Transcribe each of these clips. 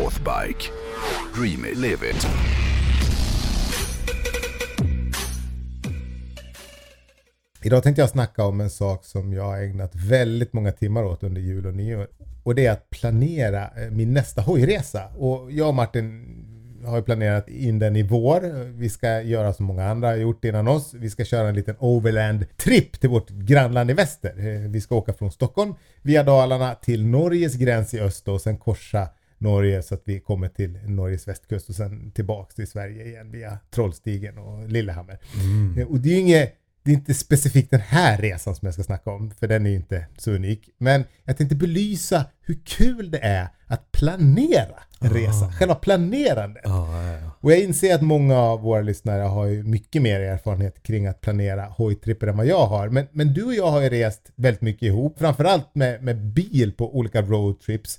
Northbike. Dream it, live it. Idag tänkte jag snacka om en sak som jag har ägnat väldigt många timmar åt under jul och nyår. Och det är att planera eh, min nästa hojresa. Och jag och Martin har ju planerat in den i vår. Vi ska göra som många andra har gjort innan oss. Vi ska köra en liten overland-tripp till vårt grannland i väster. Eh, vi ska åka från Stockholm via Dalarna till Norges gräns i öster och sen korsa Norge så att vi kommer till Norges västkust och sen tillbaks till Sverige igen via Trollstigen och Lillehammer. Eh, Och det är ju inget det är inte specifikt den här resan som jag ska snacka om, för den är ju inte så unik. Men jag tänkte belysa hur kul det är att planera en resa. Själva planerandet. Ja, ja. Och jag inser att många av våra lyssnare har ju mycket mer erfarenhet kring att planera hojtripper än vad jag har. Men, men du och jag har ju rest väldigt mycket ihop, framförallt med, med bil på olika roadtrips.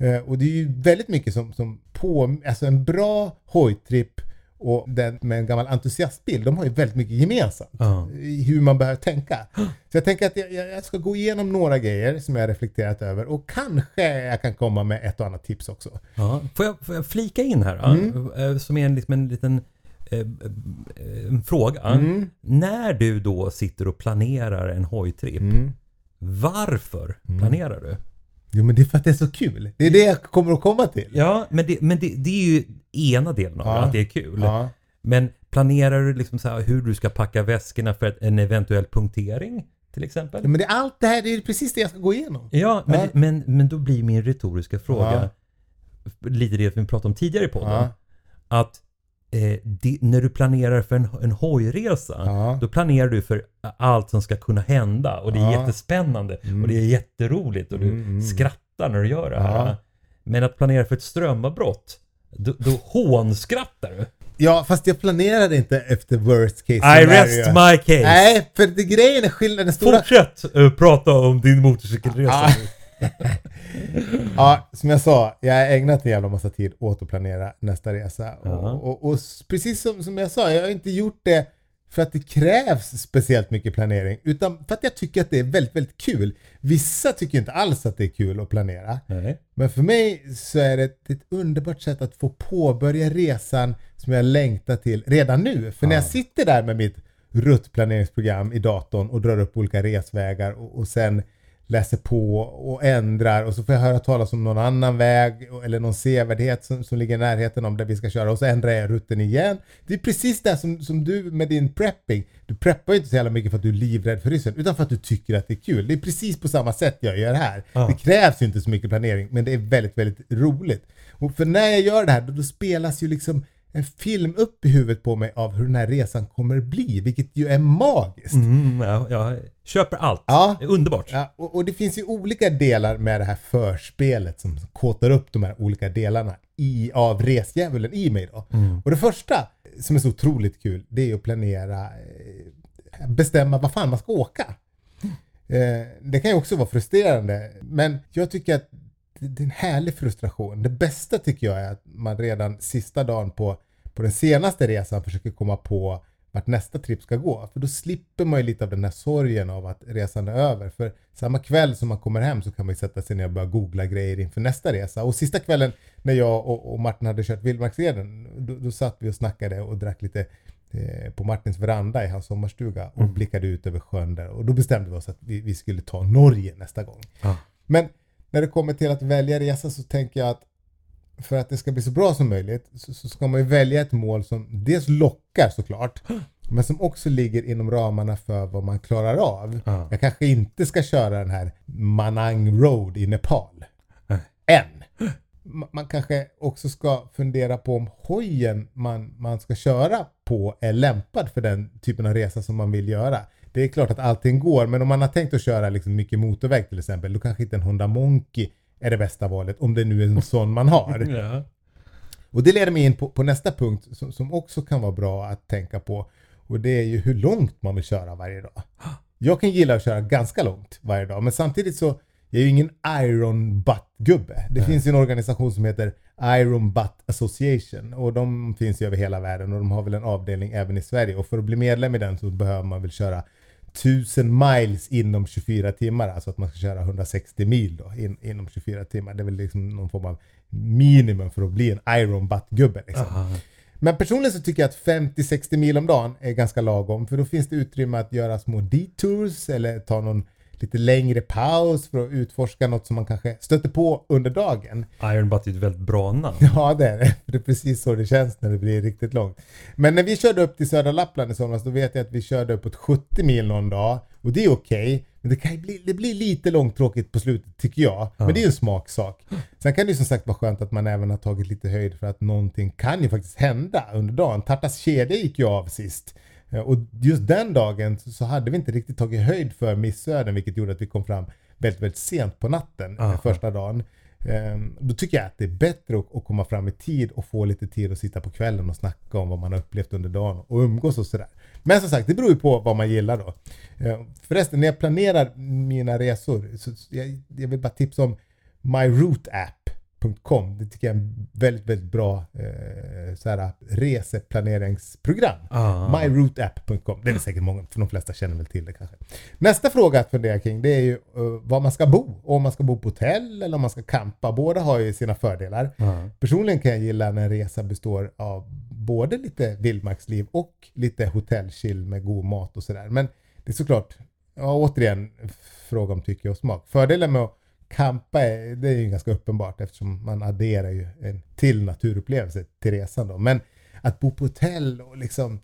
Eh, och det är ju väldigt mycket som, som på, alltså en bra hojtripp och den med en gammal entusiastbil, de har ju väldigt mycket gemensamt. Ja. I hur man behöver tänka. Så jag tänker att jag, jag ska gå igenom några grejer som jag reflekterat över och kanske jag kan komma med ett och annat tips också. Ja, får, jag, får jag flika in här? Mm. eh, Som är en, liksom en liten eh, eh, en fråga. Mm. När du då sitter och planerar en hojtripp, Mm. varför planerar du? Jo men det är för att det är så kul. Det är det jag kommer att komma till. Ja, men det, men det, det är ju ena delen av Ja. det, att det är kul. Ja. Men planerar du liksom så här hur du ska packa väskorna för en eventuell punktering? Till exempel? Ja, men det, allt det här, det är precis det jag ska gå igenom. Ja, men, Ja. Men, men då blir min retoriska fråga Ja. lite det vi pratade om tidigare i podden. Ja. Att eh, det, när du planerar för en, en hojresa, Ja. då planerar du för allt som ska kunna hända och det är Ja. jättespännande och det är jätteroligt och du Mm, mm. skrattar när du gör det här. Ja. Men att planera för ett strömavbrott, då, då hånskrattar du. Ja, fast jag planerade inte efter worst case I scenario. rest my case. Nej, för det, grejen är skillnaden, den stora... Fortsätt uh, prata om din motorcykelresa. Ja. Ja, som jag sa, jag har ägnat en jävla massa tid åt att planera nästa resa. Ja. Och, och, och s- precis som, som jag sa, jag har inte gjort det för att det krävs speciellt mycket planering, utan för att jag tycker att det är väldigt, väldigt kul. Vissa tycker inte alls att det är kul att planera. Nej. Men för mig så är det ett, underbart sätt att få påbörja resan som jag längtar till redan nu. För när jag sitter där med mitt ruttplaneringsprogram i datorn och drar upp olika resvägar och, och sen läser på och ändrar och så får jag höra talas om någon annan väg eller någon sevärdhet som, som ligger i närheten om där vi ska köra och så ändrar jag rutten igen. Det är precis det som, som du med din prepping. Du preppar ju inte så jävla mycket för att du är livrädd för ryssen utan för att du tycker att det är kul. Det är precis på samma sätt jag gör här. Ja. Det krävs ju inte så mycket planering men det är väldigt, väldigt roligt. Och för när jag gör det här då, då spelas ju liksom en film upp i huvudet på mig av hur den här resan kommer bli, vilket ju är magiskt. Mm, ja, jag köper allt. Ja. Det är underbart. Ja, och, och det finns ju olika delar med det här förspelet som kåtar upp de här olika delarna i, av resdjävulen i mig då. Och det första som är så otroligt kul, det är att planera, eh, bestämma vad fan man ska åka. Eh, det kan ju också vara frustrerande, men jag tycker att det är en härlig frustration. Det bästa tycker jag är att man redan sista dagen på, på den senaste resan försöker komma på vart nästa tripp ska gå. För då slipper man ju lite av den här sorgen av att resan är över. För samma kväll som man kommer hem så kan man ju sätta sig ner och börja googla grejer inför nästa resa. Och sista kvällen när jag och, och Martin hade kört Vildmarksleden, då, då satt vi och snackade och drack lite eh, på Martins veranda i hans sommarstuga och blickade ut över sjön där. Och då bestämde vi oss att vi, vi skulle ta Norge nästa gång. Ja. Men när det kommer till att välja resa så tänker jag att för att det ska bli så bra som möjligt så, så ska man ju välja ett mål som dels lockar såklart men som också ligger inom ramarna för vad man klarar av. Ja. Jag kanske inte ska köra den här Manang Road i Nepal. Nej. Än. Ma- Man kanske också ska fundera på om hojen man, man ska köra på är lämpad för den typen av resa som man vill göra. Det är klart att allting går, men om man har tänkt att köra liksom mycket motorväg till exempel, då kanske inte en Honda Monkey är det bästa valet, om det nu är en sån man har. Ja. Och det leder mig in på, på nästa punkt som, som också kan vara bra att tänka på. Och det är ju hur långt man vill köra varje dag. Jag kan gilla att köra ganska långt varje dag, men samtidigt så jag är ju ingen Iron Butt-gubbe. Det finns ju en organisation som heter Iron Butt Association och de finns ju över hela världen och de har väl en avdelning även i Sverige och för att bli medlem i den så behöver man väl köra 1000 miles inom 24 timmar. Alltså att man ska köra 160 mil då, in, inom 24 timmar. Det är väl liksom någon form av minimum för att bli en Iron Butt-gubbe. Liksom. Men personligen så tycker jag att 50-60 mil om dagen är ganska lagom. För då finns det utrymme att göra små detours eller ta någon lite längre paus för att utforska något som man kanske stöter på under dagen. Iron Butt är ett väldigt bra namn. Ja, det är det. Det är precis så det känns när det blir riktigt långt. Men när vi körde upp till södra Lappland i somras, då vet jag att vi körde uppåt 70 mil någon dag. Och det är okej. men det, kan bli, det blir lite långtråkigt på slutet tycker jag. Men det är ju en smaksak. Sen kan det ju som sagt vara skönt att man även har tagit lite höjd för att någonting kan ju faktiskt hända under dagen. Tartas kedja gick ju av sist. Eh, Och just den dagen så hade vi inte riktigt tagit höjd för missöden vilket gjorde att vi kom fram väldigt, väldigt sent på natten eh, Aha. första dagen. Ehm, Då tycker jag att det är bättre att, komma fram i tid och få lite tid att sitta på kvällen och snacka om vad man har upplevt under dagen och umgås och sådär. Men som sagt, det beror ju på vad man gillar då. Ehm, Förresten, när jag planerar mina resor, så jag, jag vill bara tipsa om myroutapp.com. Det tycker jag är en väldigt, väldigt bra eh, så här, reseplaneringsprogram. Ah. Myroutapp.com. Det är väl säkert många, för de flesta känner väl till det kanske. Nästa fråga att fundera kring det är ju uh, var man ska bo. Om man ska bo på hotell eller om man ska campa. Båda har ju sina fördelar. Ja. Personligen kan jag gilla när en resa består av både lite vildmarksliv och lite hotellchill med god mat och sådär. Men det är såklart, ja, återigen, fråga om tycke och smak. Fördelen med att campa är, det är ju ganska uppenbart eftersom man adderar ju en till naturupplevelse till resan då. Men att bo på hotell och liksom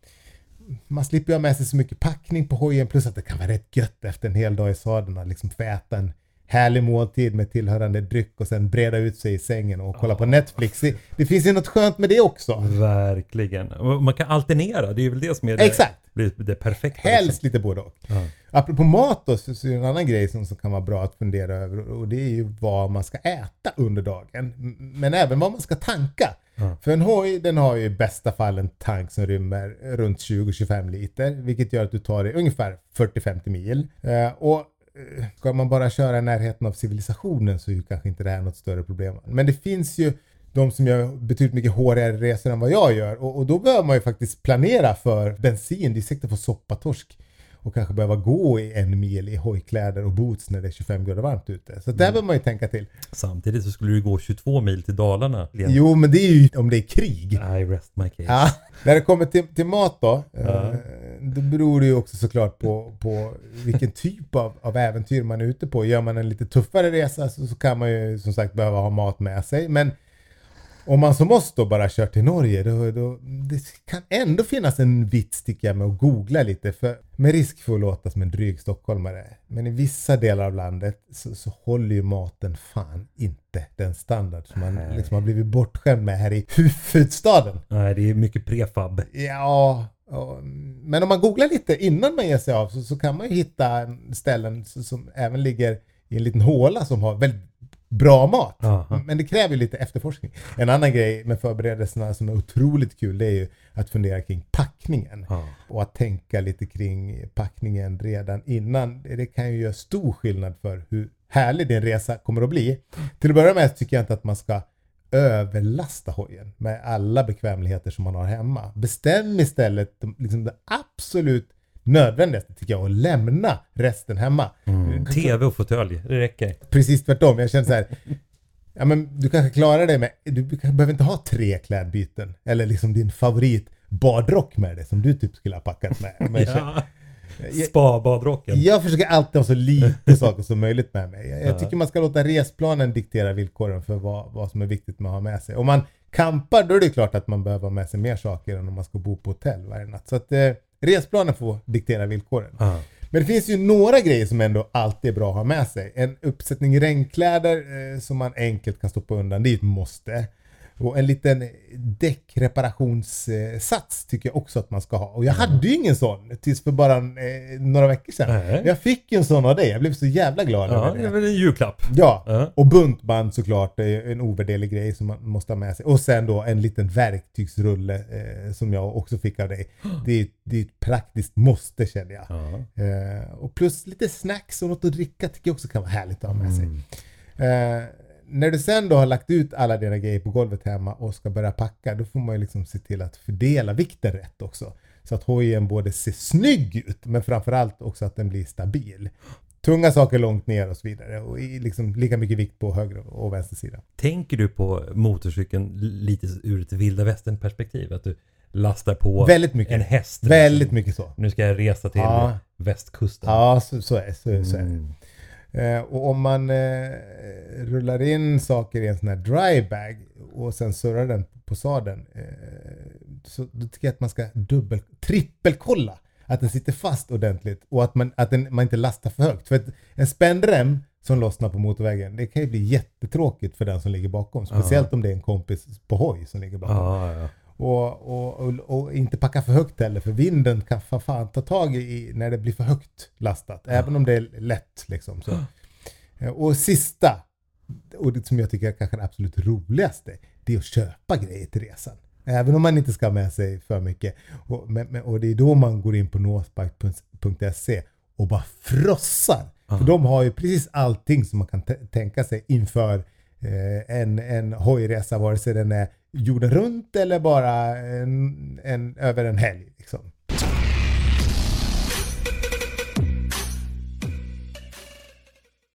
man slipper ju ha med sig så mycket packning på hojen plus att det kan vara rätt gött efter en hel dag i sadeln att liksom få äta en härlig måltid med tillhörande dryck och sen breda ut sig i sängen och kolla på Netflix. Det, finns ju något skönt med det också. Verkligen. Man kan alternera, det är väl det som är det, Exakt. det perfekta. Helst liksom. lite både och. Ja. Apropå mat då, så, är det en annan grej som, som kan vara bra att fundera över och det är ju vad man ska äta under dagen. Men även vad man ska tanka. Ja. För en hoj den har ju i bästa fall en tank som rymmer runt 20-25 liter vilket gör att du tar dig ungefär 40-50 mil. Eh, och ska man bara köra i närheten av civilisationen så är ju kanske inte det här något större problem. Men det finns ju de som gör betydligt mycket hårigare resor än vad jag gör och, och då behöver man ju faktiskt planera för bensin. Det är säkert att få soppatorsk och kanske behöva gå i en mil i hojkläder och boots när det är 25 grader varmt ute. Så där behöver man ju tänka till. Samtidigt så skulle du gå 22 mil till Dalarna. Jo, men det är ju om det är krig. I rest my case. Ja, när det kommer till, till mat då, Ja. Då beror det ju också såklart på, på vilken typ av, av äventyr man är ute på. Gör man en lite tuffare resa så, så kan man ju som sagt behöva ha mat med sig. Men om man som oss då bara kör till Norge, då, då, det kan ändå finnas en vits tycker jag med att googla lite. För med risk för att låta som en dryg stockholmare. Men i vissa delar av landet så, så håller ju maten fan inte den standard som man liksom har blivit bortskämd med här i huvudstaden. Nej, det är mycket prefab. Ja, men om man googlar lite innan man ger sig av så, så kan man ju hitta ställen s- som även ligger i en liten håla som har väldigt bra mat. Aha. Men det kräver ju lite efterforskning. En annan grej med förberedelserna som är otroligt kul det är ju att fundera kring packningen. Ja. Och att tänka lite kring packningen redan innan. Det kan ju göra stor skillnad för hur härlig din resa kommer att bli. Till att börja med tycker jag inte att man ska överlasta hojen med alla bekvämligheter som man har hemma. Bestäm istället de- liksom det absolut nödvändigaste tycker jag och lämna resten hemma. Mm. TV och fåtölj, det räcker. Precis tvärtom. Jag känner så här. Ja, men du kanske klarar dig med, du behöver inte ha tre klädbyten. Eller liksom din favorit badrock med dig som du typ skulle ha packat med. Men Ja. Spa-badrocken. jag försöker alltid ha så lite saker som möjligt med mig. Jag, Ja. jag tycker man ska låta resplanen diktera villkoren för vad, vad som är viktigt med att ha med sig. Om man campar då är det klart att man behöver ha med sig mer saker än om man ska bo på hotell varje natt. Så att eh, resplanen får diktera villkoren. Ja. Men det finns ju några grejer som ändå alltid är bra att ha med sig. En uppsättning regnkläder eh, som man enkelt kan stoppa undan, det är ett måste. Och en liten däckreparationssats tycker jag också att man ska ha. Och jag hade ju ingen sån tills för bara eh, några veckor sedan. Nej. Jag fick en sån av dig, jag blev så jävla glad ja, över det är det. väl en julklapp. Ja, Ja. och buntband såklart, det är en ovärderlig grej som man måste ha med sig. Och sen då en liten verktygsrulle eh, som jag också fick av dig. Det är, det är ett praktiskt måste känner jag. Ja. Eh, och plus lite snacks och något att dricka tycker jag också kan vara härligt att ha med sig. Mm. När du sen då har lagt ut alla dina grejer på golvet hemma och ska börja packa, då får man ju liksom se till att fördela vikten rätt också. så att hojen både ser snygg ut men framförallt också att den blir stabil. Tunga saker långt ner och så vidare och liksom lika mycket vikt på höger och vänster sida. Tänker du på motorcykeln lite ur ett vilda västern perspektiv? Att du lastar på Väldigt mycket. en häst? liksom. Väldigt mycket så. Nu ska jag resa till Ja. västkusten. Ja, så, så är, så, så är det. Mm. Eh, och om man eh, rullar in saker i en sån här dry bag och sen surrar den på sadeln eh, så då tycker jag att man ska dubbel, trippelkolla att den sitter fast ordentligt och att man, att den, man inte lastar för högt. För att en spännrem som lossnar på motorvägen, det kan ju bli jättetråkigt för den som ligger bakom. Speciellt om det är en kompis på hoj som ligger bakom. Ja, ja. Och, och, och, och inte packa för högt heller för vinden kan fa- fan ta tag i när det blir för högt lastat. Även om det är lätt liksom. Så. Eh, Och sista, och det som jag tycker är kanske det absolut roligaste, det är att köpa grejer till resan. Även om man inte ska ha med sig för mycket. Och, men, men, och det är då man går in på northbike.se och bara frossar. För de har ju precis allting som man kan tänka sig inför eh, en, en hojresa, vare sig den är jorden runt eller bara en, en, över en helg. Liksom.